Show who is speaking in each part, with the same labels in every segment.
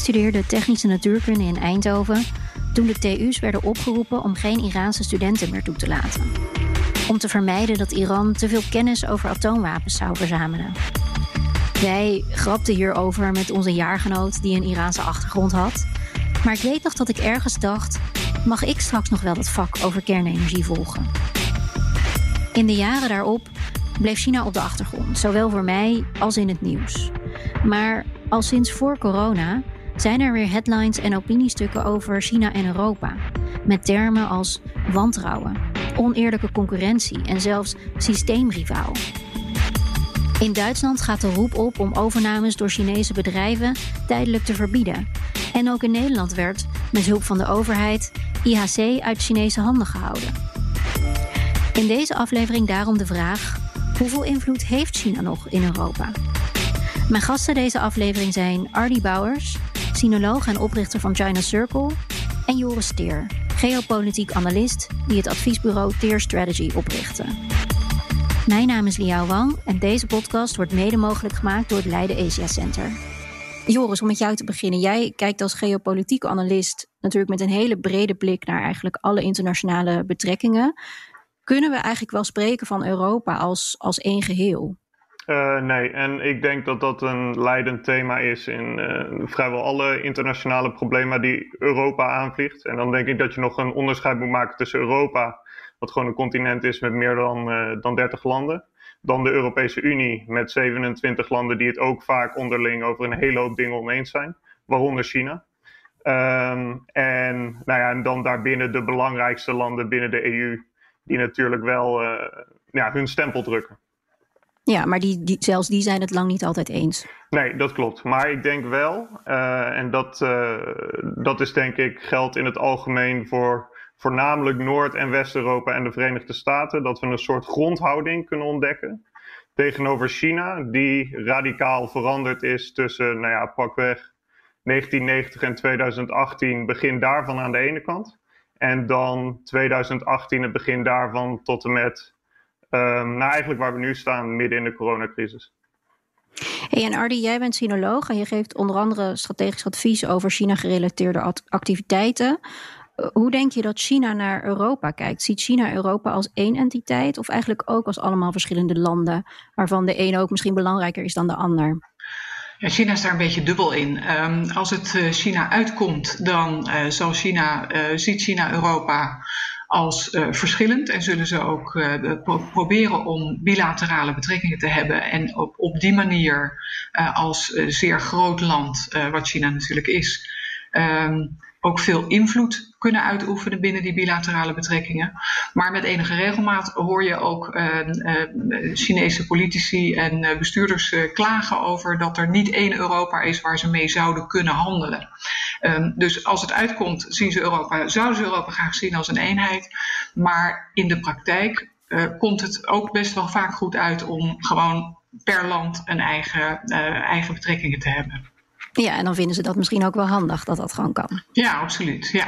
Speaker 1: Studeerde technische natuurkunde in Eindhoven toen de TU's werden opgeroepen om geen Iraanse studenten meer toe te laten. Om te vermijden dat Iran te veel kennis over atoomwapens zou verzamelen. Wij grapten hierover met onze jaargenoot die een Iraanse achtergrond had. Maar ik weet nog dat ik ergens dacht: mag ik straks nog wel dat vak over kernenergie volgen? In de jaren daarop bleef China op de achtergrond, zowel voor mij als in het nieuws. Maar al sinds voor corona zijn er weer headlines en opiniestukken over China en Europa. Met termen als wantrouwen, oneerlijke concurrentie en zelfs systeemrivaal. In Duitsland gaat de roep op om overnames door Chinese bedrijven tijdelijk te verbieden. En ook in Nederland werd, met hulp van de overheid, IHC uit Chinese handen gehouden. In deze aflevering daarom de vraag: hoeveel invloed heeft China nog in Europa? Mijn gasten deze aflevering zijn Ardy Bouwers, sinoloog en oprichter van China Circle, en Joris Teer, geopolitiek analist die het adviesbureau Teer Strategy oprichtte. Mijn naam is Liao Wang en deze podcast wordt mede mogelijk gemaakt door het Leiden Asia Center. Joris, om met jou te beginnen. Jij kijkt als geopolitiek analist natuurlijk met een hele brede blik naar eigenlijk alle internationale betrekkingen. Kunnen we eigenlijk wel spreken van Europa als, als één geheel?
Speaker 2: Uh, nee, en ik denk dat dat een leidend thema is in uh, vrijwel alle internationale problemen die Europa aanvliegt. En dan denk ik dat je nog een onderscheid moet maken tussen Europa, wat gewoon een continent is met meer dan, uh, dan 30 landen, dan de Europese Unie met 27 landen die het ook vaak onderling over een hele hoop dingen oneens zijn, waaronder China. Um, en, nou ja, en dan daarbinnen de belangrijkste landen binnen de EU, die natuurlijk wel ja, hun stempel drukken.
Speaker 1: Ja, maar die, die, zelfs die zijn het lang niet altijd eens.
Speaker 2: Nee, dat klopt. Maar ik denk wel, uh, en dat, uh, dat is denk ik geldt in het algemeen voor voornamelijk Noord- en West-Europa en de Verenigde Staten, dat we een soort grondhouding kunnen ontdekken tegenover China, die radicaal veranderd is tussen, nou ja, pakweg 1990 en 2018, begin daarvan aan de ene kant. En dan 2018, het begin daarvan tot en met nou, eigenlijk waar we nu staan, midden in de coronacrisis.
Speaker 1: Hey, en Ardi, jij bent sinoloog en je geeft onder andere strategisch advies over China-gerelateerde activiteiten. Uh, hoe denk je dat China naar Europa kijkt? Ziet China Europa als één entiteit of eigenlijk ook als allemaal verschillende landen, waarvan de een ook misschien belangrijker is dan de ander?
Speaker 3: Ja, China is daar een beetje dubbel in. Um, als het uh, China uitkomt, dan uh, zal China, uh, ziet China Europa als uh, verschillend en zullen ze ook pro proberen om bilaterale betrekkingen te hebben en op, op die manier uh, als zeer groot land, wat China natuurlijk is, um, ook veel invloed kunnen uitoefenen binnen die bilaterale betrekkingen. Maar met enige regelmaat hoor je ook uh, Chinese politici en bestuurders klagen over dat er niet één Europa is waar ze mee zouden kunnen handelen. Um, dus als het uitkomt, zien ze Europa, zouden ze Europa graag zien als een eenheid. Maar in de praktijk komt het ook best wel vaak goed uit om gewoon per land een eigen, eigen betrekkingen te hebben.
Speaker 1: Ja, en dan vinden ze dat misschien ook wel handig dat dat gewoon kan.
Speaker 3: Ja, absoluut. Ja.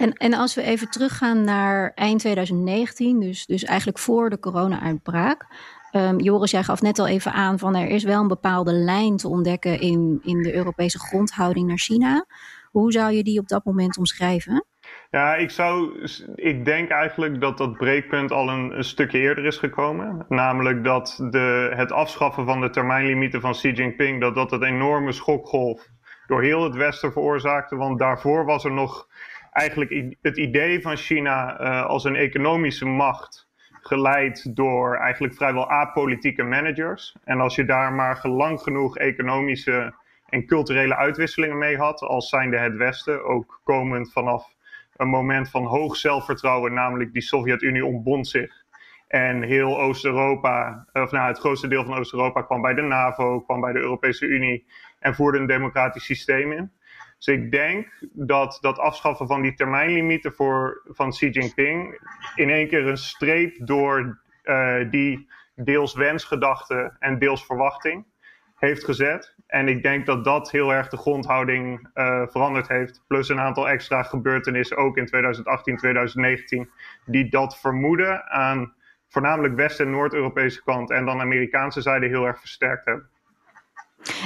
Speaker 1: En, en als we even teruggaan naar eind 2019, dus, dus eigenlijk voor de corona-uitbraak. Um, Joris, jij gaf net al even aan van er is wel een bepaalde lijn te ontdekken in, in de Europese grondhouding naar China. Hoe zou je die op dat moment omschrijven?
Speaker 2: Ja, ik zou. Ik denk eigenlijk dat dat breekpunt al een, een stukje eerder is gekomen. Namelijk dat de, het afschaffen van de termijnlimieten van Xi Jinping, dat dat een enorme schokgolf door heel het Westen veroorzaakte. Want daarvoor was er nog eigenlijk het idee van China uh, als een economische macht. Geleid door eigenlijk vrijwel apolitieke managers. En als je daar maar lang genoeg economische en culturele uitwisselingen mee had, als zijnde het Westen, ook komend vanaf een moment van hoog zelfvertrouwen, namelijk die Sovjet-Unie ontbond zich. En heel Oost-Europa, of nou, het grootste deel van Oost-Europa kwam bij de NAVO, kwam bij de Europese Unie. en voerde een democratisch systeem in. Dus ik denk dat dat afschaffen van die termijnlimieten voor, van Xi Jinping in één keer een streep door uh, die deels wensgedachte en deels verwachting heeft gezet. En ik denk dat dat heel erg de grondhouding uh, veranderd heeft. Plus een aantal extra gebeurtenissen, ook in 2018, 2019, die dat vermoeden aan voornamelijk West- en Noord-Europese kant en dan Amerikaanse zijde heel erg versterkt hebben.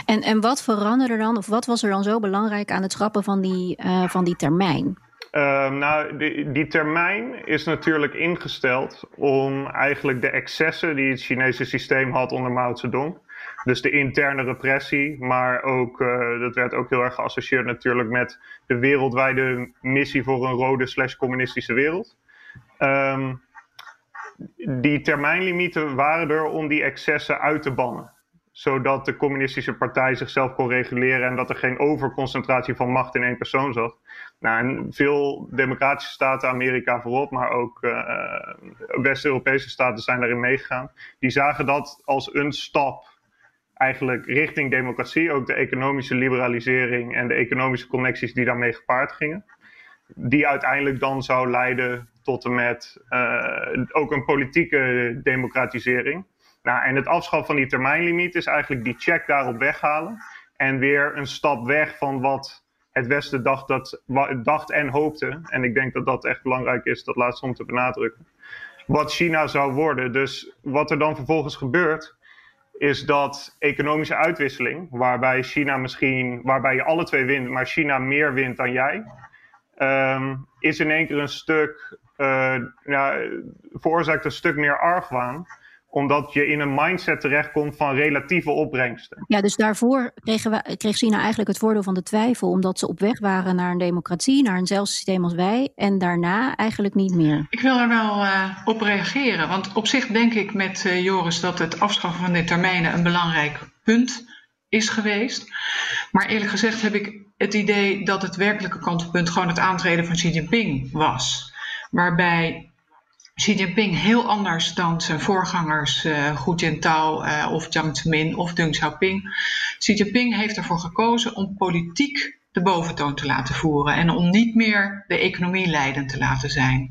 Speaker 1: En, en wat veranderde dan, of wat was er dan zo belangrijk aan het schrappen van die, uh, van die termijn?
Speaker 2: Uh, nou, die, die, termijn is natuurlijk ingesteld om eigenlijk de excessen die het Chinese systeem had onder Mao Zedong. Dus de interne repressie, maar ook, uh, dat werd ook heel erg geassocieerd natuurlijk met de wereldwijde missie voor een rode slash communistische wereld. Um, die termijnlimieten waren er om die excessen uit te bannen zodat de communistische partij zichzelf kon reguleren en dat er geen overconcentratie van macht in één persoon zat. Nou, veel democratische staten, Amerika voorop, maar ook uh, West-Europese staten zijn daarin meegegaan. Die zagen dat als een stap eigenlijk richting democratie, ook de economische liberalisering en de economische connecties die daarmee gepaard gingen. Die uiteindelijk dan zou leiden tot en met uh, ook een politieke democratisering. Nou, en het afschaffen van die termijnlimiet is eigenlijk die check daarop weghalen. En weer een stap weg van wat het Westen dacht, dat, dacht en hoopte. En ik denk dat dat echt belangrijk is, dat laatste om te benadrukken. Wat China zou worden. Dus wat er dan vervolgens gebeurt, is dat economische uitwisseling, waarbij China misschien, waarbij je alle twee wint, maar China meer wint dan jij, um, is in één keer een stuk, uh, nou, veroorzaakt een stuk meer argwaan omdat je in een mindset terechtkomt van relatieve opbrengsten.
Speaker 1: Ja, dus daarvoor kregen we, kreeg China eigenlijk het voordeel van de twijfel, omdat ze op weg waren naar een democratie, naar eenzelfde systeem als wij, en daarna eigenlijk niet meer.
Speaker 3: Ik wil er wel uh, op reageren, want op zich denk ik met uh, Joris dat het afschaffen van de termijnen een belangrijk punt is geweest. Maar eerlijk gezegd heb ik het idee dat het werkelijke kantelpunt gewoon het aantreden van Xi Jinping was. Waarbij Xi Jinping heel anders dan zijn voorgangers uh, Hu Jintao uh, of Jiang Zemin of Deng Xiaoping. Xi Jinping heeft ervoor gekozen om politiek de boventoon te laten voeren en om niet meer de economie leidend te laten zijn.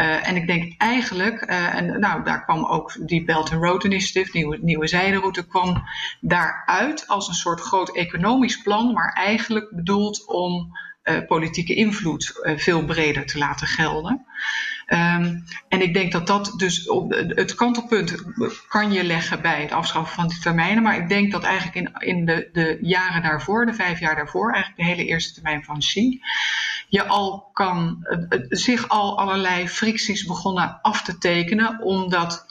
Speaker 3: Uh, en ik denk eigenlijk, en nou, daar kwam ook die Belt and Road Initiative, nieuwe, nieuwe zijderoute, kwam daaruit als een soort groot economisch plan, maar eigenlijk bedoeld om politieke invloed veel breder te laten gelden. Um, en ik denk dat dat dus op het kantelpunt kan je leggen bij het afschaffen van die termijnen. Maar ik denk dat eigenlijk in, in de, de jaren daarvoor, de vijf jaar daarvoor, eigenlijk de hele eerste termijn van Xi, je al kan, uh, zich al allerlei fricties begonnen af te tekenen, omdat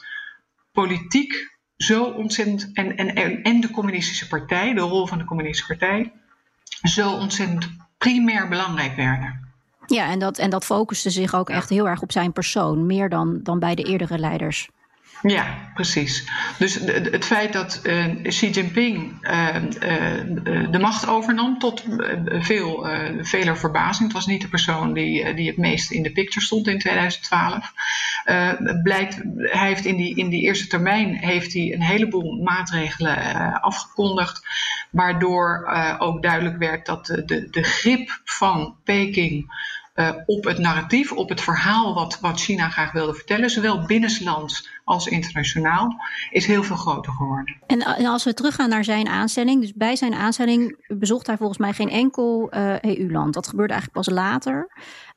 Speaker 3: politiek zo ontzettend, en, en, en de communistische partij, de rol van de communistische partij, zo ontzettend primair belangrijk werden.
Speaker 1: Ja, en dat, en dat focuste zich ook echt heel erg op zijn persoon, meer dan, dan bij de eerdere leiders.
Speaker 3: Ja, precies. Dus het feit dat uh, Xi Jinping uh, uh, de macht overnam, tot veel, veler verbazing, het was niet de persoon die, die het meest in de picture stond in 2012. blijkt, hij heeft in die, in die eerste termijn heeft hij een heleboel maatregelen afgekondigd, waardoor ook duidelijk werd dat de, de, de grip van Peking uh, op het narratief, op het verhaal wat, wat China graag wilde vertellen, zowel binnenlands als internationaal, is heel veel groter geworden.
Speaker 1: En, als we teruggaan naar zijn aanstelling, dus bij zijn aanstelling bezocht hij volgens mij geen enkel EU-land. Dat gebeurde eigenlijk pas later.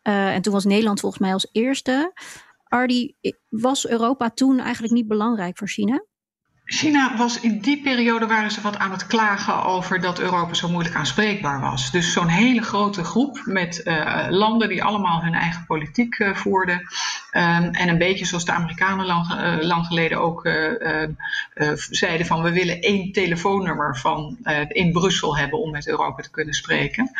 Speaker 1: Uh, en toen was Nederland volgens mij als eerste. Ardi, was Europa toen eigenlijk niet belangrijk voor China?
Speaker 3: China was in die periode waren ze wat aan het klagen over dat Europa zo moeilijk aanspreekbaar was. Dus zo'n hele grote groep met uh, landen die allemaal hun eigen politiek uh, voerden. Um, en een beetje zoals de Amerikanen lang, lang geleden ook zeiden van we willen één telefoonnummer van in Brussel hebben om met Europa te kunnen spreken.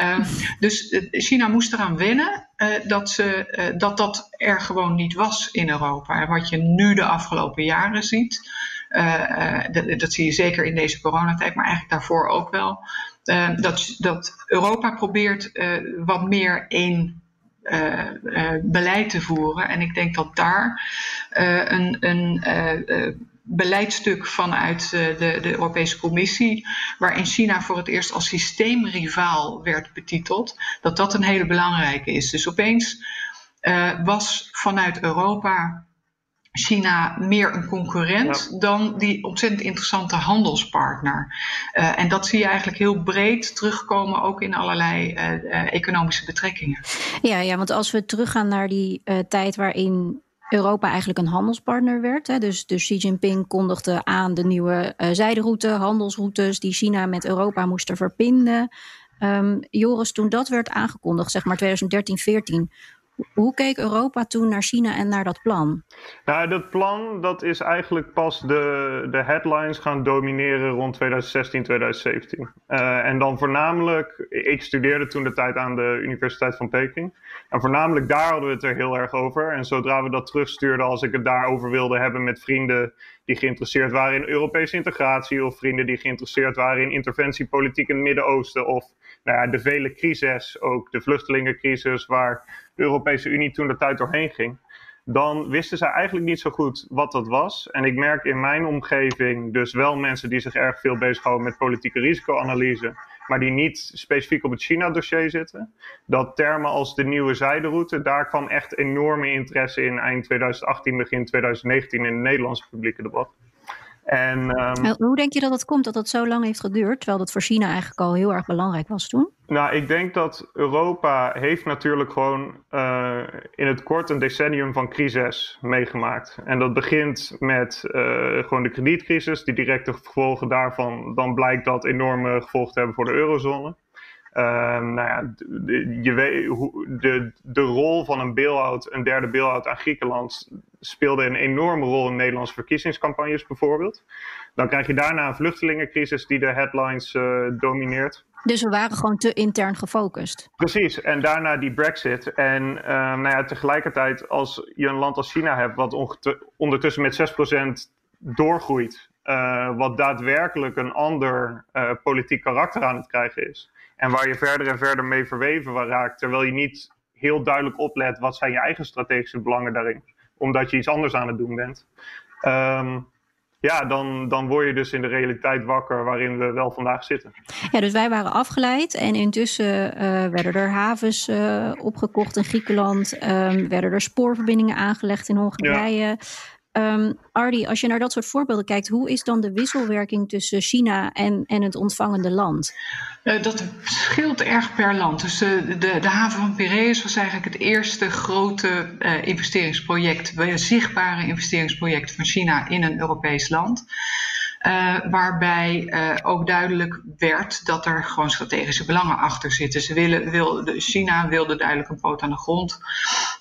Speaker 3: Um, dus China moest eraan wennen dat, ze, dat dat er gewoon niet was in Europa. En wat je nu de afgelopen jaren ziet. Uh, dat, dat, zie je zeker in deze coronatijd, maar eigenlijk daarvoor ook wel. Uh, dat, dat Europa probeert wat meer één beleid te voeren. En ik denk dat daar een, een beleidstuk vanuit de, de Europese Commissie, waarin China voor het eerst als systeemrivaal werd betiteld, dat dat een hele belangrijke is. Dus opeens was vanuit Europa China meer een concurrent dan die ontzettend interessante handelspartner. Uh, en dat zie je eigenlijk heel breed terugkomen, ook in allerlei uh, uh, economische betrekkingen.
Speaker 1: Ja, ja, want als we teruggaan naar die tijd waarin Europa eigenlijk een handelspartner werd. Hè, dus, dus Xi Jinping kondigde aan de nieuwe zijderoute, handelsroutes die China met Europa moesten verbinden. Um, Joris, toen dat werd aangekondigd, zeg maar 2013, 14, hoe keek Europa toen naar China en naar dat plan?
Speaker 2: Nou, dat plan dat is eigenlijk pas de, de headlines gaan domineren rond 2016, 2017. Uh, en dan voornamelijk, ik studeerde toen de tijd aan de Universiteit van Peking. En voornamelijk daar hadden we het er heel erg over. En zodra we dat terugstuurden, als ik het daarover wilde hebben met vrienden die geïnteresseerd waren in Europese integratie, of vrienden die geïnteresseerd waren in interventiepolitiek in het Midden-Oosten, of nou ja, de vele crises, ook de vluchtelingencrisis, waar Europese Unie toen de tijd doorheen ging, dan wisten zij eigenlijk niet zo goed wat dat was. En ik merk in mijn omgeving dus wel mensen die zich erg veel bezighouden met politieke risicoanalyse, maar die niet specifiek op het China-dossier zitten. Dat termen als de nieuwe zijderoute, daar kwam echt enorme interesse in eind 2018, begin 2019 in het Nederlandse publieke debat.
Speaker 1: En, um, Hoe denk je dat het komt dat het zo lang heeft geduurd, terwijl dat voor China eigenlijk al heel erg belangrijk was toen?
Speaker 2: Nou, ik denk dat Europa heeft natuurlijk gewoon uh, in het kort een decennium van crisis meegemaakt. En dat begint met uh, gewoon de kredietcrisis, die directe gevolgen daarvan, dan blijkt dat enorme gevolgen te hebben voor de eurozone. Um, nou ja, de, je weet, de, de rol van een bail-out, een derde bail-out aan Griekenland, speelde een enorme rol in Nederlandse verkiezingscampagnes bijvoorbeeld. Dan krijg je daarna een vluchtelingencrisis die de headlines uh, domineert.
Speaker 1: Dus we waren gewoon te intern gefocust.
Speaker 2: Precies, en daarna die Brexit. En uh, nou ja, tegelijkertijd, als je een land als China hebt, wat ondertussen met 6% doorgroeit, uh, wat daadwerkelijk een ander uh, politiek karakter aan het krijgen is. En waar je verder en verder mee verweven raakt, terwijl je niet heel duidelijk oplet wat zijn je eigen strategische belangen daarin, omdat je iets anders aan het doen bent. Um, ja, dan, dan word je dus in de realiteit wakker waarin we wel vandaag zitten.
Speaker 1: Ja, dus wij waren afgeleid en intussen uh, werden er havens uh, opgekocht in Griekenland, um, werden er spoorverbindingen aangelegd in Hongarije. Um, Ardi, als je naar dat soort voorbeelden kijkt, hoe is dan de wisselwerking tussen China en, en het ontvangende land?
Speaker 3: Uh, dat scheelt erg per land. Dus de, de, haven van Piraeus was eigenlijk het eerste grote uh, investeringsproject, zichtbare investeringsproject van China in een Europees land. Uh, waarbij uh, ook duidelijk werd dat er gewoon strategische belangen achter zitten. Ze willen, wil, China wilde duidelijk een poot aan de grond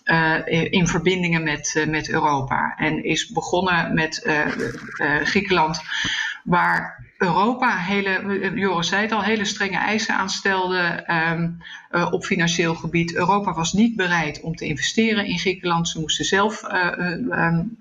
Speaker 3: uh, in verbindingen met, met Europa. En is begonnen met Griekenland, waar Europa hele, Joris zei het al, hele strenge eisen aanstelde um, op financieel gebied. Europa was niet bereid om te investeren in Griekenland. Ze moesten zelf um,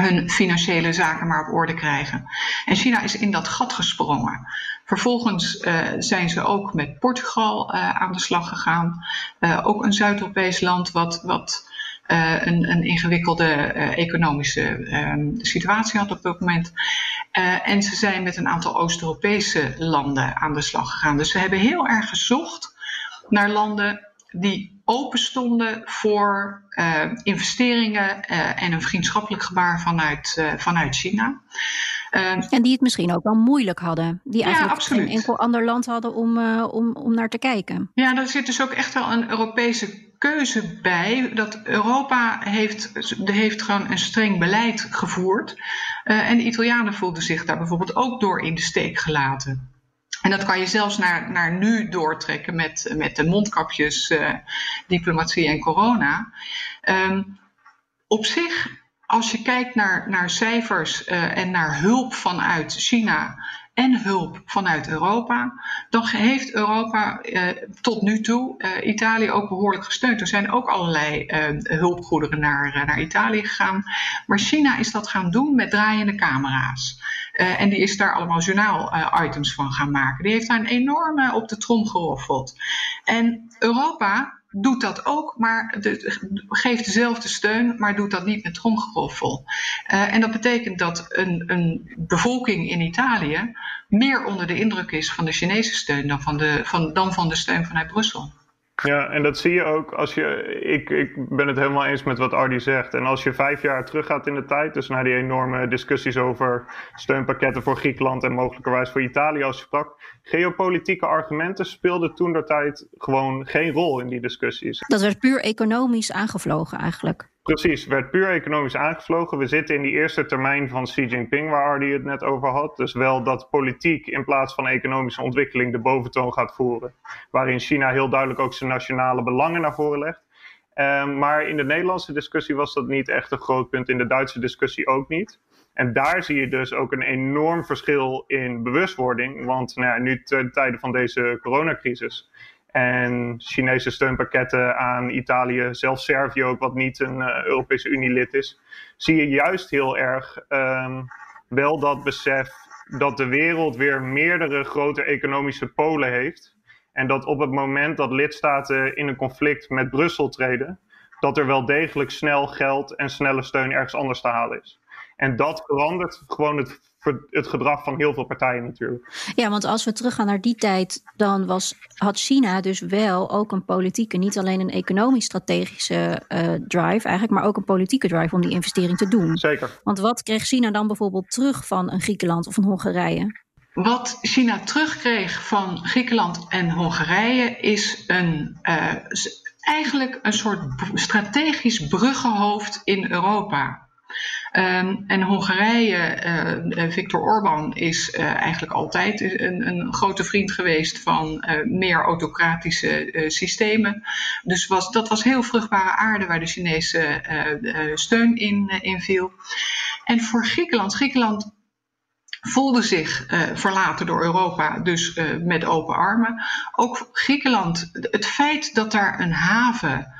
Speaker 3: hun financiële zaken maar op orde krijgen. En China is in dat gat gesprongen. Vervolgens uh, zijn ze ook met Portugal uh, aan de slag gegaan. Uh, ook een Zuid-Europees land wat, wat een, een, ingewikkelde economische um, situatie had op dat moment. en ze zijn met een aantal Oost-Europese landen aan de slag gegaan. Dus ze hebben heel erg gezocht naar landen die open stonden voor uh, investeringen uh, en een vriendschappelijk gebaar vanuit, uh, vanuit China.
Speaker 1: en die het misschien ook wel moeilijk hadden. Die eigenlijk ja, geen enkel ander land hadden om, om, om naar te kijken.
Speaker 3: Ja, daar zit dus ook echt wel een Europese keuze bij. Dat Europa heeft, heeft gewoon een streng beleid gevoerd. en de Italianen voelden zich daar bijvoorbeeld ook door in de steek gelaten. En dat kan je zelfs naar, naar nu doortrekken met, met de mondkapjes, uh, diplomatie en corona. Um, op zich, als je kijkt naar, naar cijfers uh, en naar hulp vanuit China en hulp vanuit Europa, dan heeft Europa uh, tot nu toe Italië ook behoorlijk gesteund. Er zijn ook allerlei hulpgoederen naar, naar Italië gegaan. Maar China is dat gaan doen met draaiende camera's. En die is daar allemaal journaal-items van gaan maken. Die heeft daar een enorme op de trom geroffeld. En Europa doet dat ook, maar geeft dezelfde steun, maar doet dat niet met tromgeroffel. Uh, en dat betekent dat een, een, bevolking in Italië meer onder de indruk is van de Chinese steun dan van de, van, dan van de steun vanuit Brussel.
Speaker 2: Ja, en dat zie je ook als je. Ik, ik ben het helemaal eens met wat Ardi zegt. En als je vijf jaar teruggaat in de tijd, dus naar die enorme discussies over steunpakketten voor Griekenland en mogelijkerwijs voor Italië als je sprak. Geopolitieke argumenten speelden toen der tijd gewoon geen rol in die discussies.
Speaker 1: Dat werd puur economisch aangevlogen eigenlijk.
Speaker 2: Precies, werd puur economisch aangevlogen. We zitten in die eerste termijn van Xi Jinping, waar Ardi het net over had. Dus wel dat politiek in plaats van economische ontwikkeling de boventoon gaat voeren. Waarin China heel duidelijk ook zijn nationale belangen naar voren legt. Um, maar in de Nederlandse discussie was dat niet echt een groot punt. In de Duitse discussie ook niet. En daar zie je dus ook een enorm verschil in bewustwording. Want nou nu ten tijde van deze coronacrisis en Chinese steunpakketten aan Italië, zelfs Servië ook, wat niet een uh, Europese Unie-lid is, zie je juist heel erg um, wel dat besef dat de wereld weer meerdere grote economische polen heeft. En dat op het moment dat lidstaten in een conflict met Brussel treden, dat er wel degelijk snel geld en snelle steun ergens anders te halen is. En dat verandert gewoon het het gedrag van heel veel partijen natuurlijk.
Speaker 1: Ja, want als we teruggaan naar die tijd, dan was, had China dus wel ook een politieke, niet alleen een economisch-strategische uh, drive eigenlijk, maar ook een politieke drive om die investering te doen.
Speaker 2: Zeker.
Speaker 1: Want wat kreeg China dan bijvoorbeeld terug van een Griekenland of een Hongarije?
Speaker 3: Wat China terugkreeg van Griekenland en Hongarije is een, uh, eigenlijk een soort strategisch bruggenhoofd in Europa. Um, en Hongarije, uh, Viktor Orbán, is uh, eigenlijk altijd een, een, grote vriend geweest van meer autocratische systemen. Dus was, dat was heel vruchtbare aarde waar de Chinese steun in viel. En voor Griekenland, Griekenland voelde zich verlaten door Europa, dus met open armen. Ook Griekenland, het feit dat daar een haven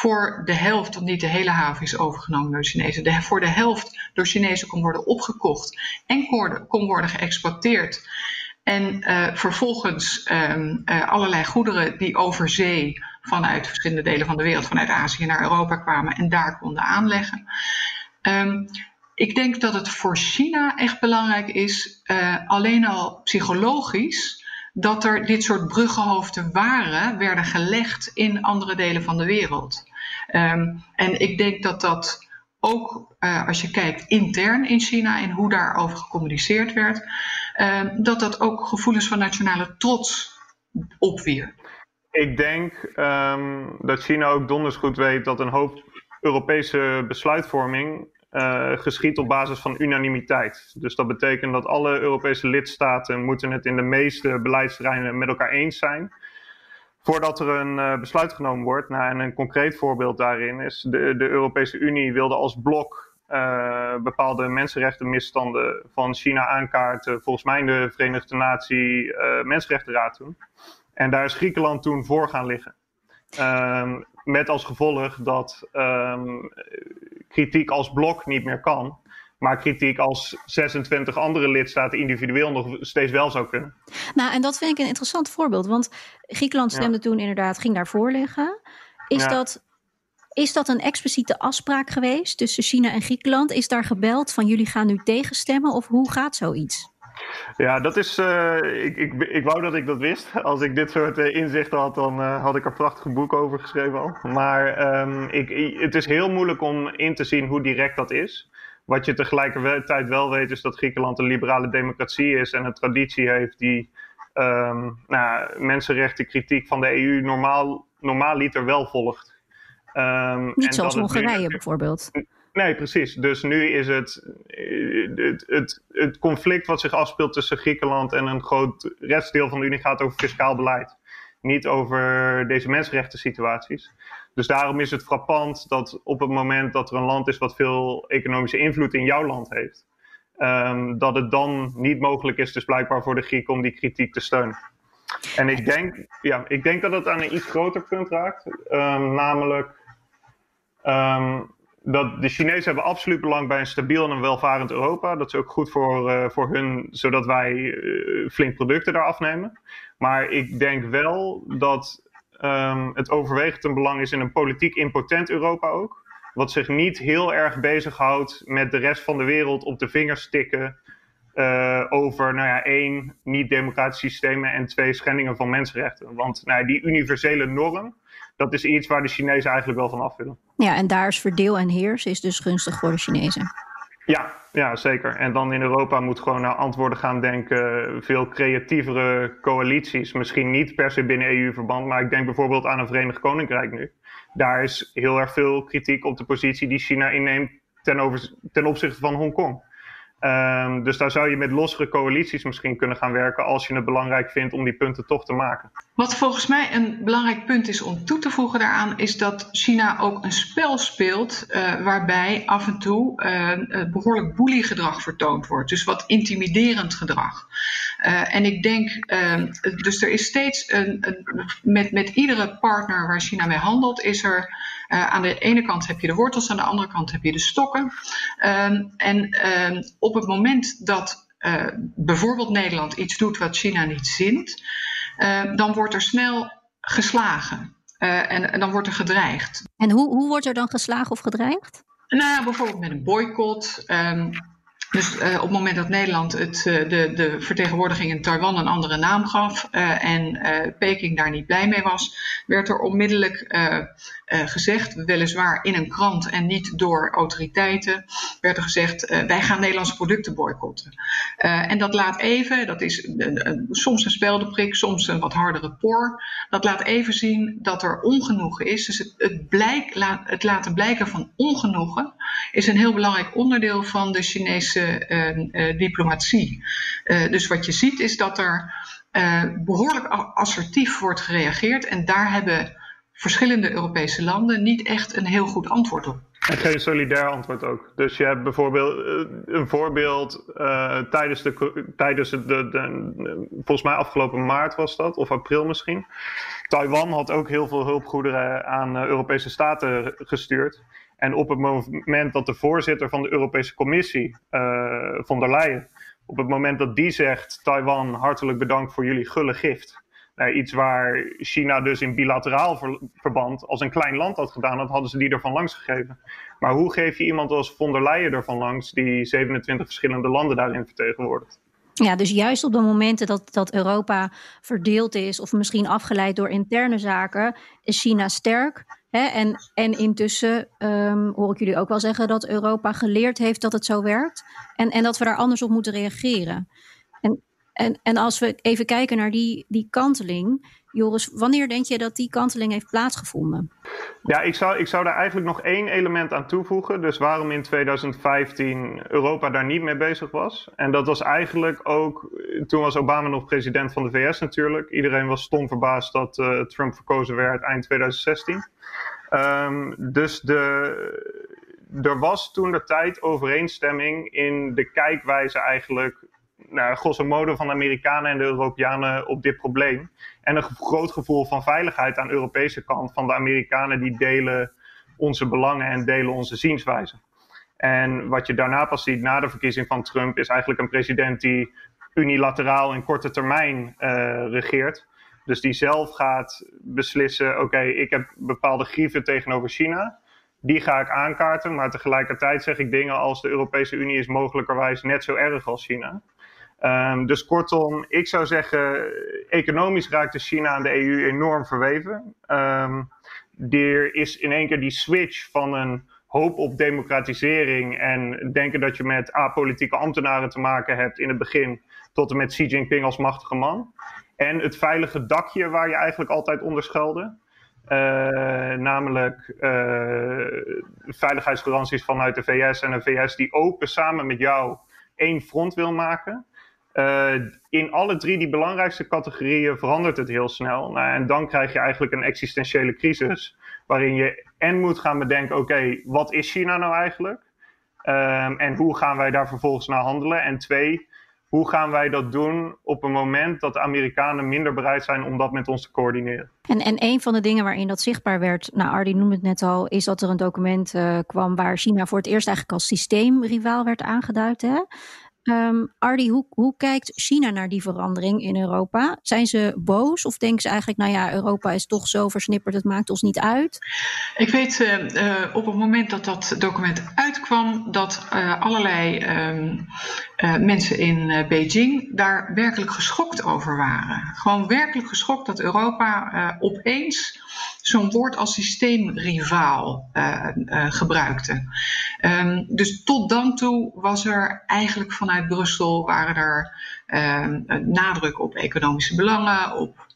Speaker 3: voor de helft, want niet de hele haven is overgenomen door de Chinezen, de, voor de helft door Chinezen kon worden opgekocht en kon, kon worden geëxporteerd. En uh, vervolgens um, uh, allerlei goederen die over zee vanuit verschillende delen van de wereld, vanuit Azië naar Europa kwamen en daar konden aanleggen. Um, ik denk dat het voor China echt belangrijk is, uh, alleen al psychologisch, dat er dit soort bruggenhoofden waren, werden gelegd in andere delen van de wereld. Um, en ik denk dat dat ook uh, als je kijkt intern in China en hoe daarover gecommuniceerd werd, uh, dat dat ook gevoelens van nationale trots opwierp.
Speaker 2: Ik denk um, dat China ook donders goed weet dat een hoop Europese besluitvorming uh, geschiet op basis van unanimiteit. Dus dat betekent dat alle Europese lidstaten moeten het in de meeste beleidsterreinen met elkaar eens zijn. Voordat er een uh, besluit genomen wordt. Nou, en een concreet voorbeeld daarin is de, de Europese Unie wilde als blok uh, bepaalde mensenrechtenmisstanden van China aankaarten. Volgens mij de Verenigde Natie Mensenrechtenraad toen. En daar is Griekenland toen voor gaan liggen. Um, met als gevolg dat um, kritiek als blok niet meer kan. Maar kritiek als 26 andere lidstaten individueel nog steeds wel zou kunnen.
Speaker 1: Nou, en dat vind ik een interessant voorbeeld. Want Griekenland stemde ja. toen inderdaad, ging daarvoor liggen. Is, ja. dat, is dat een expliciete afspraak geweest tussen China en Griekenland? Is daar gebeld van jullie gaan nu tegenstemmen? Of hoe gaat zoiets?
Speaker 2: Ja, dat is. Uh, ik, ik, ik wou dat ik dat wist. Als ik dit soort uh, inzichten had, dan uh, had ik er prachtige boek over geschreven al. Maar um, ik, het is heel moeilijk om in te zien hoe direct dat is. Wat je tegelijkertijd wel weet, is dat Griekenland een liberale democratie is en een traditie heeft die um, nou, mensenrechten kritiek van de EU normaal, normaaliter wel volgt.
Speaker 1: Um, Niet zoals Hongarije nu, bijvoorbeeld.
Speaker 2: Nee, precies. Dus nu is het, het, het, het, conflict wat zich afspeelt tussen Griekenland en een groot restdeel van de Unie gaat over fiscaal beleid. Niet over deze mensenrechten situaties. Dus daarom is het frappant dat op het moment dat er een land is wat veel economische invloed in jouw land heeft, um, dat het dan niet mogelijk is, dus blijkbaar voor de Grieken, om die kritiek te steunen. En ik denk, ja, ik denk dat het aan een iets groter punt raakt, um, namelijk um, dat de Chinezen hebben absoluut belang bij een stabiel en welvarend Europa. Dat is ook goed voor, uh, voor hun, zodat wij uh, flink producten daar afnemen. Maar ik denk wel dat um, het overwegend een belang is in een politiek impotent Europa ook. Wat zich niet heel erg bezighoudt met de rest van de wereld op de vingers tikken uh, over nou ja, één, niet-democratisch systemen en twee, schendingen van mensenrechten. Want nou ja, die universele norm, dat is iets waar de Chinezen eigenlijk wel van af willen.
Speaker 1: Ja, en daar is verdeel en heers is dus gunstig voor de Chinezen.
Speaker 2: Ja, ja, zeker. En dan in Europa moet gewoon naar antwoorden gaan denken. Veel creatievere coalities. Misschien niet per se binnen EU-verband, maar ik denk bijvoorbeeld aan een Verenigd Koninkrijk nu. Daar is heel erg veel kritiek op de positie die China inneemt ten, over, ten opzichte van Hongkong. Um, dus daar zou je met lossere coalities misschien kunnen gaan werken als je het belangrijk vindt om die punten toch te maken.
Speaker 3: Wat volgens mij een belangrijk punt is om toe te voegen daaraan, is dat China ook een spel speelt uh, waarbij af en toe uh, behoorlijk boeliegedrag vertoond wordt. Dus wat intimiderend gedrag. Uh, en ik denk, ehm, dus er is steeds een, een, met, met iedere partner waar China mee handelt, is er uh, aan de ene kant heb je de wortels, aan de andere kant heb je de stokken. Uh, en uh, op het moment dat uh, bijvoorbeeld Nederland iets doet wat China niet zint, dan wordt er snel geslagen. En, en, dan wordt er gedreigd.
Speaker 1: En hoe, hoe wordt er dan geslagen of gedreigd?
Speaker 3: Nou, bijvoorbeeld met een boycott. Ehm, dus uh, op het moment dat Nederland het, uh, de, de vertegenwoordiging in Taiwan een andere naam gaf uh, en Peking daar niet blij mee was, werd er onmiddellijk gezegd, weliswaar in een krant en niet door autoriteiten, werd er gezegd: wij gaan Nederlandse producten boycotten. en dat laat even, dat is soms een speldeprik, soms een wat hardere por, dat laat even zien dat er ongenoegen is. Dus het, het laten blijken van ongenoegen is een heel belangrijk onderdeel van de Chinese uh, diplomatie. Uh, dus wat je ziet is dat er behoorlijk assertief wordt gereageerd en daar hebben verschillende Europese landen niet echt een heel goed antwoord op.
Speaker 2: En geen solidair antwoord ook. Dus je hebt bijvoorbeeld een voorbeeld uh, tijdens, de, tijdens de, de, de, volgens mij afgelopen maart was dat, of april misschien. Taiwan had ook heel veel hulpgoederen aan Europese staten gestuurd. En op het moment dat de voorzitter van de Europese Commissie, uh, von der Leyen, op het moment dat die zegt: Taiwan, hartelijk bedankt voor jullie gulle gift. Nou, iets waar China dus in bilateraal ver verband als een klein land had gedaan, dat hadden ze die ervan langs gegeven. Maar hoe geef je iemand als von der Leyen ervan langs, die 27 verschillende landen daarin vertegenwoordigt?
Speaker 1: Ja, dus juist op de momenten dat, dat Europa verdeeld is, of misschien afgeleid door interne zaken, is China sterk. Hè? En, en intussen um, hoor ik jullie ook wel zeggen dat Europa geleerd heeft dat het zo werkt. En, en dat we daar anders op moeten reageren. En, en, als we even kijken naar die, die kanteling. Joris, wanneer denk je dat die kanteling heeft plaatsgevonden?
Speaker 2: Ja, ik zou, ik zou daar eigenlijk nog één element aan toevoegen. Dus waarom in 2015 Europa daar niet mee bezig was. En dat was eigenlijk ook, toen was Obama nog president van de VS natuurlijk. Iedereen was stom verbaasd dat uh, Trump verkozen werd eind 2016. Um, dus de, er was toen de tijd overeenstemming in de kijkwijze eigenlijk, nou, grosso modo van de Amerikanen en de Europeanen op dit probleem. En een groot gevoel van veiligheid aan de Europese kant van de Amerikanen die delen onze belangen en delen onze zienswijze. En wat je daarna pas ziet na de verkiezing van Trump is eigenlijk een president die unilateraal in korte termijn uh, regeert. Dus die zelf gaat beslissen: oké, ik heb bepaalde grieven tegenover China. Die ga ik aankaarten, maar tegelijkertijd zeg ik dingen als de Europese Unie is mogelijkerwijs net zo erg als China. Um, dus kortom, ik zou zeggen, economisch raakte China en de EU enorm verweven. Um, er is in één keer die switch van een hoop op democratisering en denken dat je met apolitieke ambtenaren te maken hebt in het begin, tot en met Xi Jinping als machtige man. En het veilige dakje waar je eigenlijk altijd onder schuilde. Uh, namelijk uh, veiligheidsgaranties vanuit de VS en een VS die open samen met jou één front wil maken. Uh, in alle drie die belangrijkste categorieën verandert het heel snel. Nou, en dan krijg je eigenlijk een existentiële crisis. Waarin je en moet gaan bedenken: oké, wat is China nou eigenlijk? Um, en hoe gaan wij daar vervolgens naar handelen? En twee, hoe gaan wij dat doen op een moment dat de Amerikanen minder bereid zijn om dat met ons te coördineren?
Speaker 1: En, en een van de dingen waarin dat zichtbaar werd, nou Ardi noemde het net al, is dat er een document uh, kwam waar China voor het eerst eigenlijk als systeemrivaal werd aangeduid. Hè? Um, Ardi, hoe, hoe kijkt China naar die verandering in Europa? Zijn ze boos of denken ze eigenlijk, nou ja, Europa is toch zo versnipperd, het maakt ons niet uit?
Speaker 3: Ik weet uh, op het moment dat dat document uitkwam, dat uh, allerlei um, mensen in Beijing daar werkelijk geschokt over waren. Gewoon werkelijk geschokt dat Europa opeens zo'n woord als systeemrivaal gebruikte. Um, dus tot dan toe was er eigenlijk vanuit Brussel waren er uh, nadruk op economische belangen, op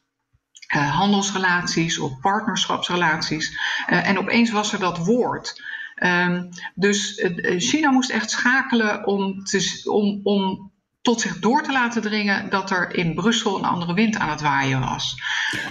Speaker 3: uh, handelsrelaties, op partnerschapsrelaties. En opeens was er dat woord. Um, dus eh, China moest echt schakelen om, te, om, om tot zich door te laten dringen dat er in Brussel een andere wind aan het waaien was.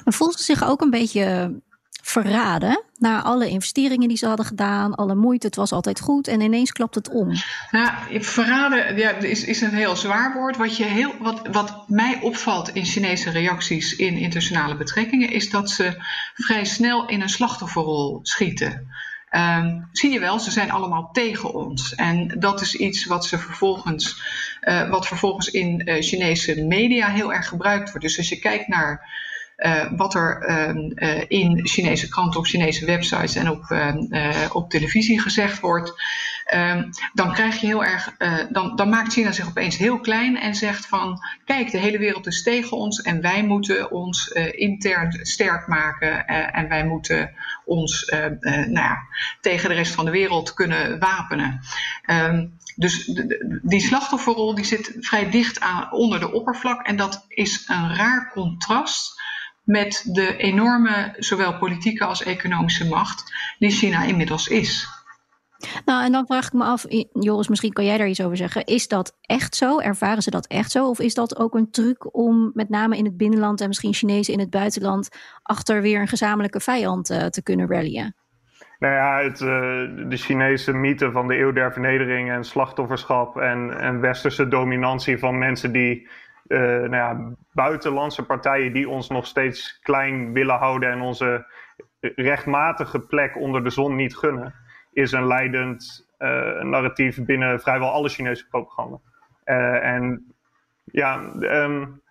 Speaker 1: Voelde ze zich ook een beetje verraden na alle investeringen die ze hadden gedaan, alle moeite, het was altijd goed en ineens klapt het om.
Speaker 3: Nou, verraden ja, is, is een heel zwaar woord. Wat, je heel, wat, wat mij opvalt in Chinese reacties in internationale betrekkingen is dat ze vrij snel in een slachtofferrol schieten. Um, zie je wel, ze zijn allemaal tegen ons. En dat is iets wat ze vervolgens, uh, wat vervolgens in uh, Chinese media heel erg gebruikt wordt. Dus als je kijkt naar uh, wat er uh, in Chinese kranten, op Chinese websites en op, uh, op televisie gezegd wordt, ehm, dan krijg je heel erg, dan, dan maakt China zich opeens heel klein en zegt van, kijk, de hele wereld is tegen ons en wij moeten ons intern sterk maken en wij moeten ons nou ja, tegen de rest van de wereld kunnen wapenen. Dus die slachtofferrol die zit vrij dicht aan, onder de oppervlak en dat is een raar contrast met de enorme zowel politieke als economische macht die China inmiddels is.
Speaker 1: Nou, en dan vraag ik me af, Joris, misschien kan jij daar iets over zeggen. Is dat echt zo? Ervaren ze dat echt zo? Of is dat ook een truc om met name in het binnenland en misschien Chinezen in het buitenland achter weer een gezamenlijke vijand uh, te kunnen rallyen?
Speaker 2: Nou ja, het, uh, de Chinese mythe van de eeuw der vernedering en slachtofferschap en, en westerse dominantie van mensen die uh, nou ja, buitenlandse partijen die ons nog steeds klein willen houden en onze rechtmatige plek onder de zon niet gunnen, is een leidend uh, narratief binnen vrijwel alle Chinese propaganda. Uh, en ja, um,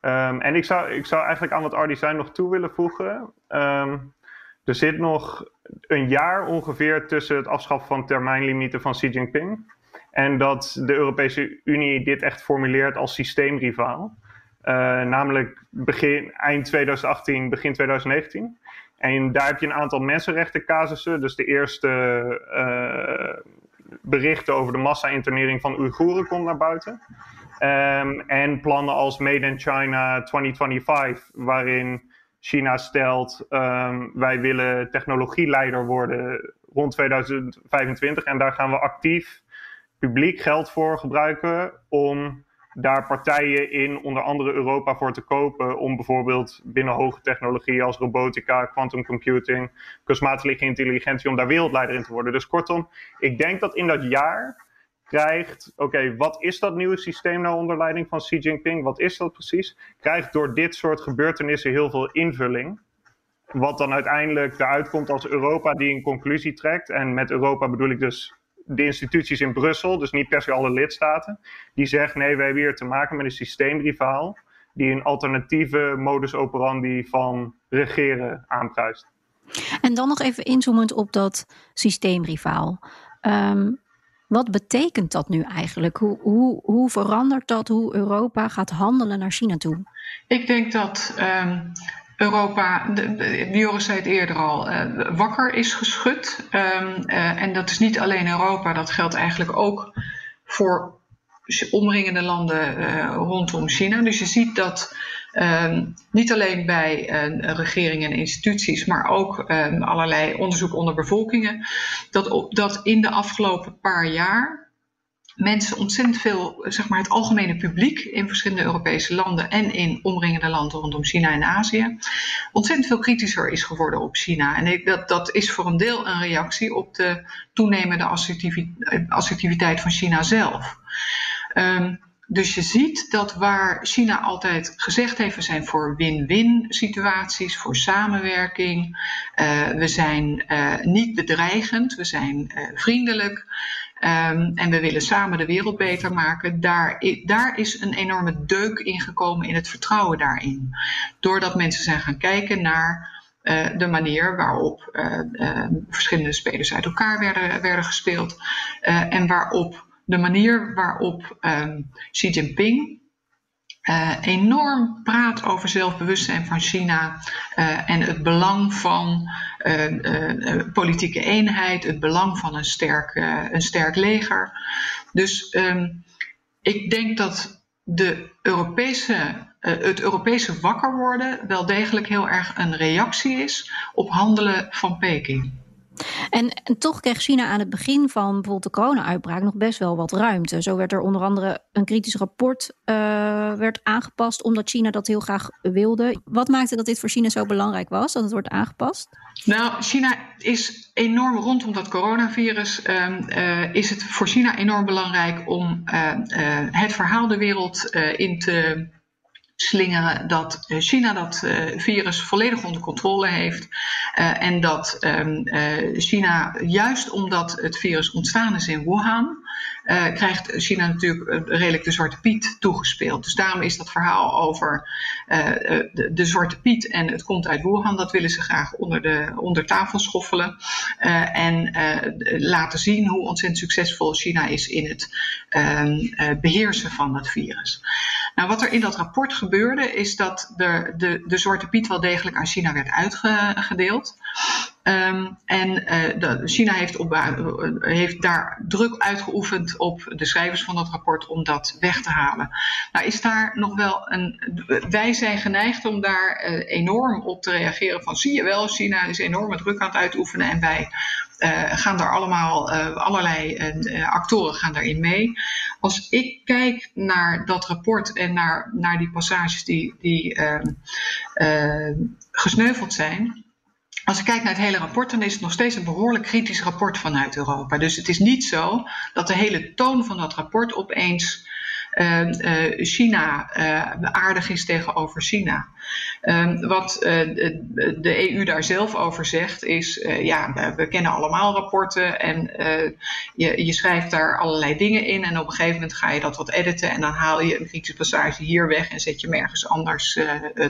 Speaker 2: um, en ik zou, ik zou eigenlijk aan wat zei nog toe willen voegen. Um, er zit nog een jaar ongeveer tussen het afschaffen van termijnlimieten van Xi Jinping en dat de Europese Unie dit echt formuleert als systeemrivaal. Uh, namelijk begin, eind 2018, begin 2019. En daar heb je een aantal mensenrechtencasussen. Dus de eerste uh, berichten over de massa-internering van Oeigoeren komt naar buiten. Um, en plannen als Made in China 2025, waarin China stelt: um, wij willen technologieleider worden rond 2025. En daar gaan we actief publiek geld voor gebruiken om daar partijen in onder andere Europa voor te kopen om bijvoorbeeld binnen hoge technologie als robotica, quantum computing, kunstmatige intelligentie, om daar wereldleider in te worden. Dus kortom, ik denk dat in dat jaar krijgt, oké, wat is dat nieuwe systeem nou onder leiding van Xi Jinping? Wat is dat precies? Krijgt door dit soort gebeurtenissen heel veel invulling. Wat dan uiteindelijk eruit komt als Europa die een conclusie trekt. En met Europa bedoel ik dus de instituties in Brussel, dus niet per se alle lidstaten, die zeggen nee, wij hebben hier te maken met een systeemrivaal die een alternatieve modus operandi van regeren aanprijst.
Speaker 1: En dan nog even inzoomend op dat systeemrivaal. Um, wat betekent dat nu eigenlijk? Hoe, hoe, hoe verandert dat hoe Europa gaat handelen naar China toe?
Speaker 3: Ik denk dat um, Europa, Joris zei het eerder al, uh, wakker is geschud. Um, uh, en dat is niet alleen Europa, dat geldt eigenlijk ook voor omringende landen uh, rondom China. Dus je ziet dat um, niet alleen bij regeringen en instituties, maar ook um, allerlei onderzoek onder bevolkingen, dat, dat in de afgelopen paar jaar mensen ontzettend veel, zeg maar het algemene publiek in verschillende Europese landen en in omringende landen rondom China en Azië, ontzettend veel kritischer is geworden op China. En dat, dat is voor een deel een reactie op de toenemende assertiviteit van China zelf. Um, dus je ziet dat waar China altijd gezegd heeft, we zijn voor win-win situaties, voor samenwerking, uh, we zijn uh, niet bedreigend, we zijn uh, vriendelijk. Ehm, en we willen samen de wereld beter maken. Daar, daar is een enorme deuk in gekomen in het vertrouwen daarin. Doordat mensen zijn gaan kijken naar uh, de manier waarop uh, uh, verschillende spelers uit elkaar werden, werden gespeeld. en waarop de manier waarop um, Xi Jinping enorm praat over zelfbewustzijn van China en het belang van politieke eenheid, het belang van een sterk, een sterk leger. Dus um, ik denk dat de Europese het Europese wakker worden wel degelijk heel erg een reactie is op handelen van Peking.
Speaker 1: En, en, toch kreeg China aan het begin van bijvoorbeeld de corona-uitbraak nog best wel wat ruimte. Zo werd er onder andere een kritisch rapport uh, werd aangepast, omdat China dat heel graag wilde. Wat maakte dat dit voor China zo belangrijk was, dat het wordt aangepast?
Speaker 3: Nou, China is enorm rondom dat coronavirus. Uh, uh, is het voor China enorm belangrijk om het verhaal de wereld in te slingeren dat eh, China dat uh, virus volledig onder controle heeft. Uh, en dat um, China, juist omdat het virus ontstaan is in Wuhan, krijgt China natuurlijk redelijk de Zwarte Piet toegespeeld. Dus daarom is dat verhaal over de, Zwarte Piet en het komt uit Wuhan, dat willen ze graag onder, de, onder tafel schoffelen. en laten zien hoe ontzettend succesvol China is in het ehm, beheersen van het virus. Nou, wat er in dat rapport gebeurde, is dat de, de, de Zwarte Piet wel degelijk aan China werd uitgedeeld. Um, en de, China heeft, op, uh, heeft daar druk uitgeoefend op de schrijvers van dat rapport om dat weg te halen. Nou is daar nog wel een. Wij zijn geneigd om daar uh, enorm op te reageren. Van zie je wel, China is enorme druk aan het uitoefenen en wij gaan daar allemaal, allerlei actoren gaan daarin mee. Als ik kijk naar dat rapport en naar, naar die passages die, die ehm, gesneuveld zijn als ik kijk naar het hele rapport, dan is het nog steeds een behoorlijk kritisch rapport vanuit Europa. Dus het is niet zo dat de hele toon van dat rapport opeens China uh, aardig is tegenover China. Um, wat de EU daar zelf over zegt is, ja, we kennen allemaal rapporten en je, je, schrijft daar allerlei dingen in en op een gegeven moment ga je dat wat editen en dan haal je een kritische passage hier weg en zet je hem ergens anders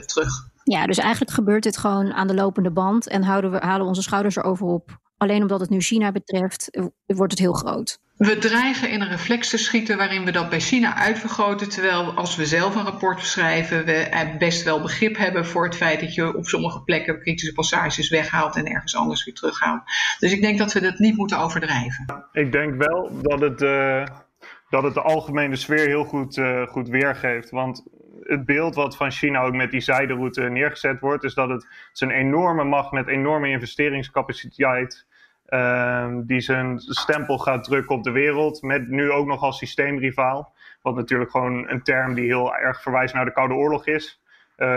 Speaker 3: terug.
Speaker 1: Ja, dus eigenlijk gebeurt dit gewoon aan de lopende band en houden we, halen onze schouders erover op. Alleen omdat het nu China betreft, eh, wordt het heel groot.
Speaker 3: We dreigen in een reflex te schieten waarin we dat bij China uitvergroten. Terwijl als we zelf een rapport schrijven, we best wel begrip hebben voor het feit dat je op sommige plekken kritische passages weghaalt en ergens anders weer terughaalt. Dus ik denk dat we dat niet moeten overdrijven.
Speaker 2: Ik denk wel dat het, uh, dat het de algemene sfeer heel goed, uh, goed weergeeft. Want het beeld wat van China ook met die zijderoute neergezet wordt, is dat het, het een enorme macht met enorme investeringscapaciteit. Uh, die zijn stempel gaat drukken op de wereld. Met nu ook nog als systeemrivaal. Wat natuurlijk gewoon een term die heel erg verwijst naar de Koude Oorlog is. Uh,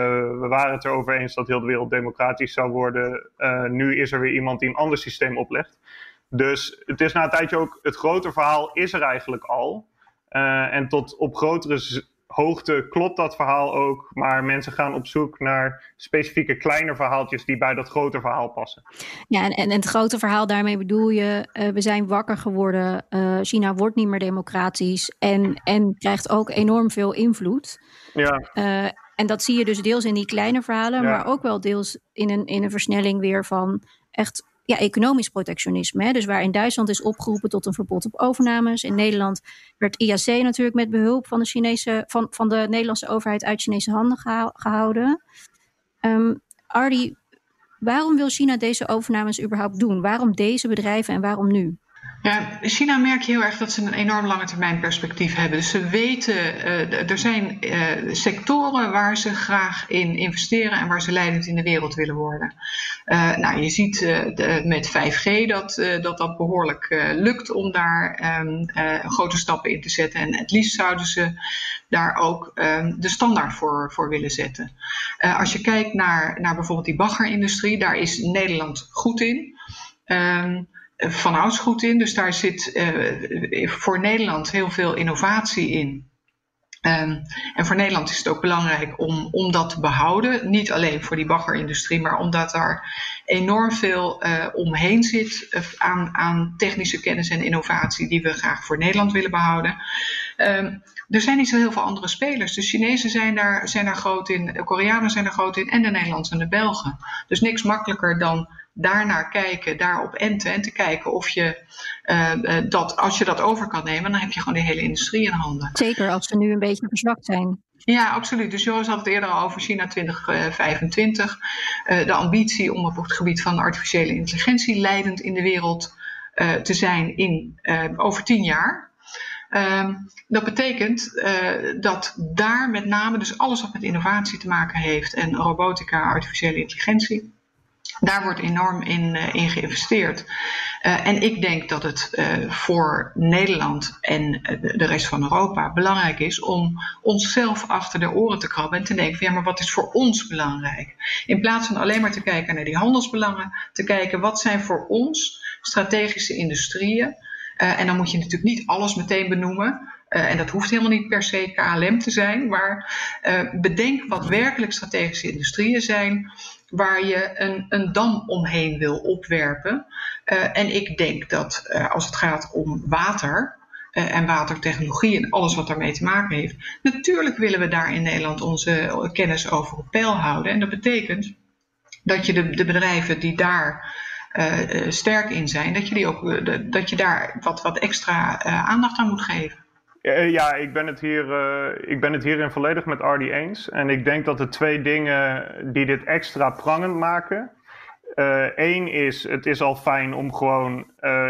Speaker 2: we waren het erover eens dat heel de wereld democratisch zou worden. Uh, nu is er weer iemand die een ander systeem oplegt. Dus het is na een tijdje ook, het grote verhaal is er eigenlijk al. Uh, en tot op grotere hoogte klopt dat verhaal ook, maar mensen gaan op zoek naar specifieke kleine verhaaltjes die bij dat grote verhaal passen.
Speaker 1: Ja, en, en, het grote verhaal daarmee bedoel je, uh, we zijn wakker geworden, uh, China wordt niet meer democratisch en, en krijgt ook enorm veel invloed. Ja. Uh, en dat zie je dus deels in die kleine verhalen, ja. maar ook wel deels in een, in een versnelling weer van echt ja, economisch protectionisme. Dus waar in Duitsland is opgeroepen tot een verbod op overnames. In Nederland werd IAC natuurlijk met behulp van de, Chinese, van, van de Nederlandse overheid uit Chinese handen gehouden. Um, Ardi, waarom wil China deze overnames überhaupt doen? Waarom deze bedrijven en waarom nu?
Speaker 3: Ja, China merk je heel erg dat ze een enorm lange termijn perspectief hebben. Dus ze weten, uh, er zijn uh, sectoren waar ze graag in investeren en waar ze leidend in de wereld willen worden. Uh, nou, je ziet de, met 5G dat, dat dat behoorlijk lukt om daar um, grote stappen in te zetten. En het liefst zouden ze daar ook um, de standaard voor, voor willen zetten. als je kijkt naar, naar bijvoorbeeld die baggerindustrie, daar is Nederland goed in. Um, van ouds goed in. Dus daar zit uh, voor Nederland heel veel innovatie in. Um, en voor Nederland is het ook belangrijk om, om dat te behouden. Niet alleen voor die baggerindustrie, maar omdat daar enorm veel uh, omheen zit uh, aan, aan technische kennis en innovatie die we graag voor Nederland willen behouden. Um, er zijn niet zo heel veel andere spelers. De Chinezen zijn daar, zijn daar groot in, de Koreanen zijn er groot in en de Nederlanders en de Belgen. Dus niks makkelijker dan daarnaar kijken, daarop enten en te kijken of je uh, dat, als je dat over kan nemen, dan heb je gewoon de hele industrie in handen.
Speaker 1: Zeker als ze nu een beetje verzwakt zijn.
Speaker 3: Ja, absoluut. Dus Joris had het eerder al over China 2025. Uh, de ambitie om op het gebied van artificiële intelligentie leidend in de wereld uh, te zijn in over tien jaar. Um, dat betekent uh, dat daar met name dus alles wat met innovatie te maken heeft en robotica, artificiële intelligentie, daar wordt enorm in, in geïnvesteerd. Uh, en ik denk dat het voor Nederland en de rest van Europa belangrijk is om onszelf achter de oren te krabben en te denken van ja, maar wat is voor ons belangrijk? In plaats van alleen maar te kijken naar die handelsbelangen, te kijken wat zijn voor ons strategische industrieën. En dan moet je natuurlijk niet alles meteen benoemen. Uh, en dat hoeft helemaal niet per se KLM te zijn, maar uh, bedenk wat werkelijk strategische industrieën zijn waar je een, een dam omheen wil opwerpen. En ik denk dat als het gaat om water en watertechnologie en alles wat daarmee te maken heeft, natuurlijk willen we daar in Nederland onze kennis over op peil houden. En dat betekent dat je de, de bedrijven die daar sterk in zijn, dat je, die ook, dat je daar wat, wat extra aandacht aan moet geven.
Speaker 2: Ja, ik ben, het hier, ik ben het hierin volledig met Ardy eens. En ik denk dat de twee dingen die dit extra prangend maken. Eén is, het is al fijn om gewoon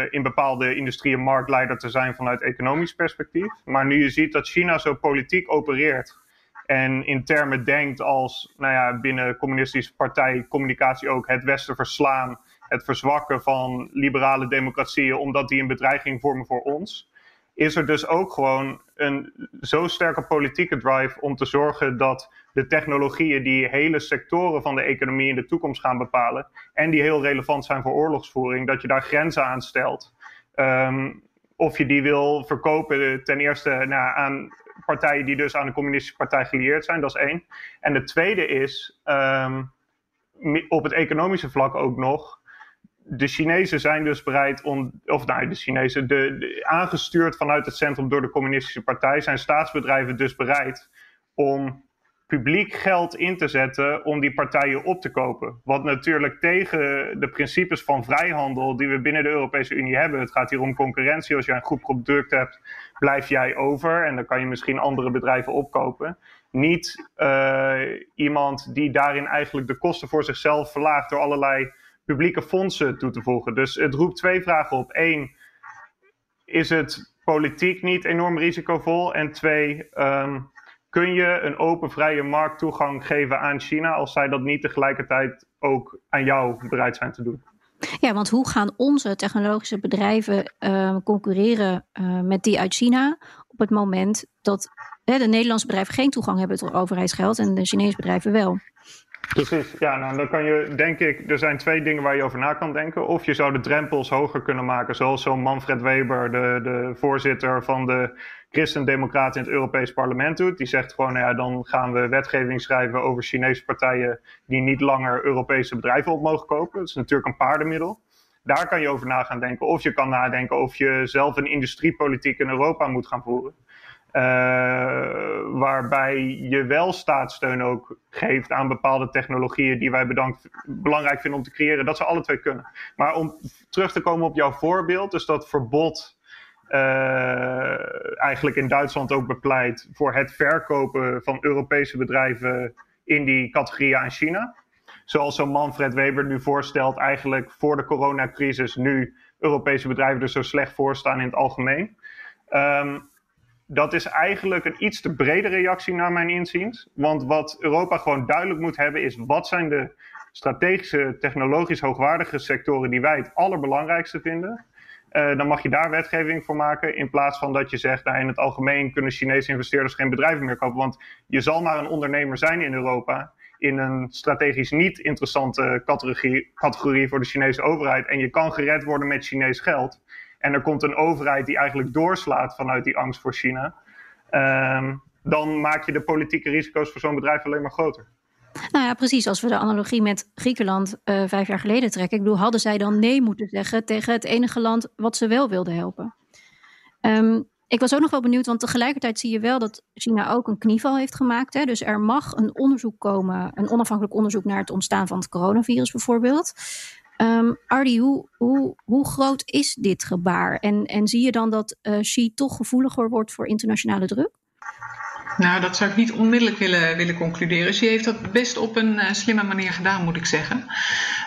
Speaker 2: in bepaalde industrieën marktleider te zijn vanuit economisch perspectief. Maar nu je ziet dat China zo politiek opereert en in termen denkt als, nou ja, binnen communistische partij communicatie ook het Westen verslaan, het verzwakken van liberale democratieën, omdat die een bedreiging vormen voor ons is er dus ook gewoon een zo sterke politieke drive om te zorgen dat de technologieën die hele sectoren van de economie in de toekomst gaan bepalen en die heel relevant zijn voor oorlogsvoering, dat je daar grenzen aan stelt. Um, of je die wil verkopen ten eerste nou, aan partijen die dus aan de communistische partij gelieerd zijn, dat is één. En de tweede is um, op het economische vlak ook nog de Chinezen zijn dus bereid om, of nou, de Chinezen, de, aangestuurd vanuit het centrum door de Communistische Partij, zijn staatsbedrijven dus bereid om publiek geld in te zetten om die partijen op te kopen. Wat natuurlijk tegen de principes van vrijhandel die we binnen de Europese Unie hebben. Het gaat hier om concurrentie. Als jij een goed product hebt, blijf jij over en dan kan je misschien andere bedrijven opkopen. Niet uh, iemand die daarin eigenlijk de kosten voor zichzelf verlaagt door allerlei publieke fondsen toe te voegen. Dus het roept twee vragen op. Eén, is het politiek niet enorm risicovol? En twee, um, kun je een open, vrije markttoegang geven aan China als zij dat niet tegelijkertijd ook aan jou bereid zijn te doen?
Speaker 1: Ja, want hoe gaan onze technologische bedrijven uh, concurreren uh, met die uit China op het moment dat de Nederlandse bedrijven geen toegang hebben tot overheidsgeld en de Chinese bedrijven wel?
Speaker 2: Precies, ja, nou dan kan je, denk ik, er zijn twee dingen waar je over na kan denken. Of je zou de drempels hoger kunnen maken, zoals zo'n Manfred Weber, de, de voorzitter van de Christen-Democraten in het Europees Parlement doet. Die zegt gewoon, nou ja, dan gaan we wetgeving schrijven over Chinese partijen die niet langer Europese bedrijven op mogen kopen. Dat is natuurlijk een paardenmiddel. Daar kan je over na gaan denken. Of je kan nadenken of je zelf een industriepolitiek in Europa moet gaan voeren. Uh, waarbij je wel staatssteun ook geeft aan bepaalde technologieën die wij bedankt, belangrijk vinden om te creëren. Dat ze alle twee kunnen. Maar om terug te komen op jouw voorbeeld, dus dat verbod uh, eigenlijk in Duitsland ook bepleit voor het verkopen van Europese bedrijven in die categorieën aan China. Zoals zo'n Manfred Weber nu voorstelt, eigenlijk voor de coronacrisis nu Europese bedrijven er zo slecht voor staan in het algemeen. Um, dat is eigenlijk een iets te brede reactie naar mijn inziens. Want wat Europa gewoon duidelijk moet hebben is wat zijn de strategische, technologisch hoogwaardige sectoren die wij het allerbelangrijkste vinden. Uh, dan mag je daar wetgeving voor maken. In plaats van dat je zegt, nou, in het algemeen kunnen Chinese investeerders geen bedrijven meer kopen. Want je zal maar een ondernemer zijn in Europa. In een strategisch niet interessante categorie, categorie voor de Chinese overheid. En je kan gered worden met Chinees geld. En er komt een overheid die eigenlijk doorslaat vanuit die angst voor China. Um, dan maak je de politieke risico's voor zo'n bedrijf alleen maar groter.
Speaker 1: Nou ja, precies. Als we de analogie met Griekenland uh, vijf jaar geleden trekken. Ik bedoel, hadden zij dan nee moeten zeggen tegen het enige land wat ze wel wilden helpen? Um, ik was ook nog wel benieuwd, want tegelijkertijd zie je wel dat China ook een knieval heeft gemaakt. Hè? Dus er mag een onderzoek komen, een onafhankelijk onderzoek naar het ontstaan van het coronavirus bijvoorbeeld. Um, Ardi, hoe, hoe, groot is dit gebaar? En, en zie je dan dat uh, Xi toch gevoeliger wordt voor internationale druk?
Speaker 3: Nou, dat zou ik niet onmiddellijk willen, willen concluderen. Ze heeft dat best op een uh, slimme manier gedaan, moet ik zeggen.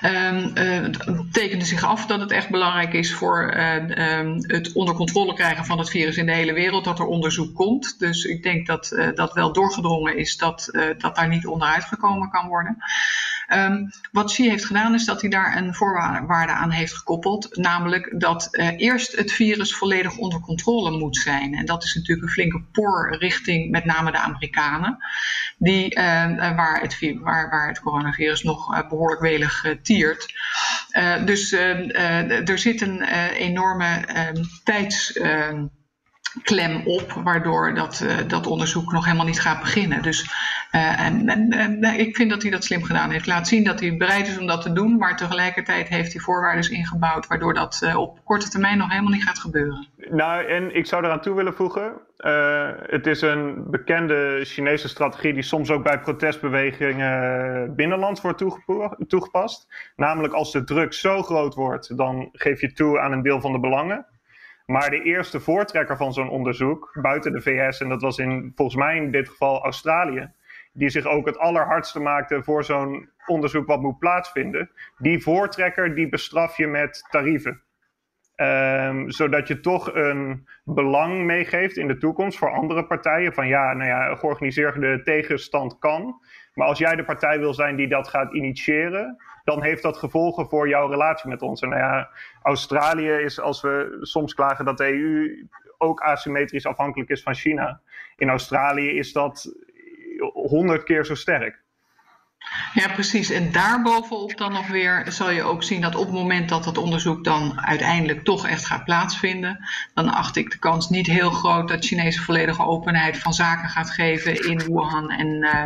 Speaker 3: Um, uh, het tekende zich af dat het echt belangrijk is voor um, het onder controle krijgen van het virus in de hele wereld, dat er onderzoek komt. Dus ik denk dat dat wel doorgedrongen is dat, dat daar niet onderuit gekomen kan worden. Um, wat Xi heeft gedaan is dat hij daar een voorwaarde aan heeft gekoppeld, namelijk dat eerst het virus volledig onder controle moet zijn. En dat is natuurlijk een flinke por richting met name de Amerikanen, die, uh, waar, het, waar, waar het coronavirus nog uh, behoorlijk welig tiert. dus er zit een enorme ehm, tijds klem op, waardoor dat, uh, dat onderzoek nog helemaal niet gaat beginnen. Dus uh, en, en, ik vind dat hij dat slim gedaan heeft. Laat zien dat hij bereid is om dat te doen, maar tegelijkertijd heeft hij voorwaarden ingebouwd, waardoor dat uh, op korte termijn nog helemaal niet gaat gebeuren.
Speaker 2: Nou, en ik zou eraan toe willen voegen. het is een bekende Chinese strategie die soms ook bij protestbewegingen binnenlands wordt toegepast. Namelijk als de druk zo groot wordt, dan geef je toe aan een deel van de belangen. Maar de eerste voortrekker van zo'n onderzoek, buiten de VS, en dat was in, volgens mij in dit geval Australië, die zich ook het allerhardste maakte voor zo'n onderzoek wat moet plaatsvinden, die voortrekker die bestraf je met tarieven. Um, zodat je toch een belang meegeeft in de toekomst voor andere partijen. Van ja, nou ja, georganiseerde tegenstand kan. Maar als jij de partij wil zijn die dat gaat initiëren, dan heeft dat gevolgen voor jouw relatie met ons. En nou ja, Australië is, als we soms klagen dat de EU ook asymmetrisch afhankelijk is van China. In Australië is dat honderd keer zo sterk.
Speaker 3: Ja, precies. En daarbovenop dan nog weer zal je ook zien dat op het moment dat dat onderzoek dan uiteindelijk toch echt gaat plaatsvinden, dan acht ik de kans niet heel groot dat Chinese volledige openheid van zaken gaat geven in Wuhan en uh,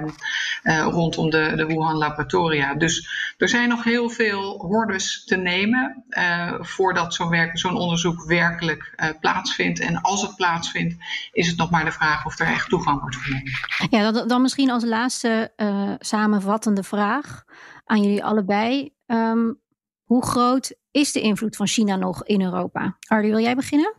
Speaker 3: uh, rondom de, de Wuhan laboratoria. Dus er zijn nog heel veel hordes te nemen uh, voordat zo'n zo'n onderzoek werkelijk plaatsvindt. En als het plaatsvindt, is het nog maar de vraag of er echt toegang wordt genomen.
Speaker 1: Ja, dan, dan misschien als laatste samenvattende vraag aan jullie allebei. Um, hoe groot is de invloed van China nog in Europa? Ardy, wil jij beginnen?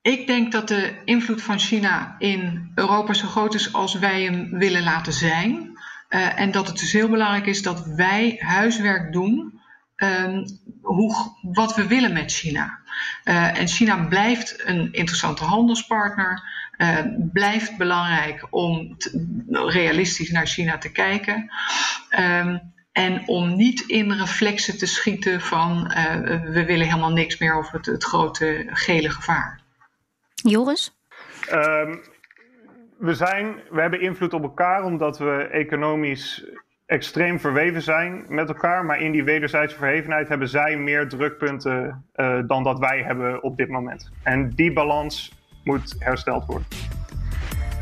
Speaker 3: Ik denk dat de invloed van China in Europa zo groot is als wij hem willen laten zijn. Uh, en dat het dus heel belangrijk is dat wij huiswerk doen um, hoe, wat we willen met China. Uh, en China blijft een interessante handelspartner. Uh, blijft belangrijk om realistisch naar China te kijken. Um, en om niet in reflexen te schieten van uh, we willen helemaal niks meer over het, het grote gele gevaar.
Speaker 1: Joris?
Speaker 2: Um, we, zijn, we hebben invloed op elkaar omdat we economisch extreem verweven zijn met elkaar. Maar in die wederzijdse verhevenheid hebben zij meer drukpunten uh, dan dat wij hebben op dit moment. En die balans moet hersteld worden.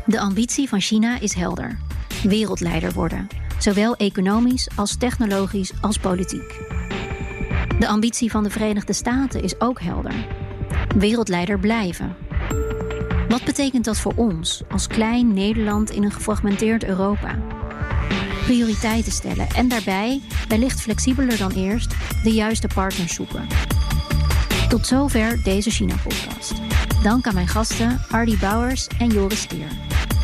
Speaker 1: De ambitie van China is helder: wereldleider worden, zowel economisch als technologisch als politiek. De ambitie van de Verenigde Staten is ook helder: wereldleider blijven. Wat betekent dat voor ons als klein Nederland in een gefragmenteerd Europa? Prioriteiten stellen en daarbij, wellicht flexibeler dan eerst, de juiste partners zoeken. Tot zover deze China-podcast. Dank aan mijn gasten Ardy Bouwers en Joris Stier.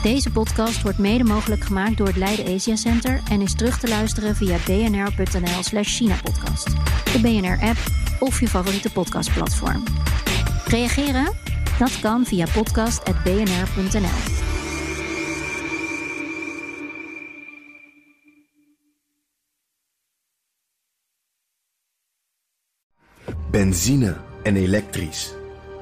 Speaker 1: Deze podcast wordt mede mogelijk gemaakt door het Leiden Asia Center en is terug te luisteren via bnr.nl slash China-podcast, de BNR-app of je favoriete podcastplatform. Reageren? Dat kan via podcast.bnr.nl.
Speaker 4: Benzine en elektrisch.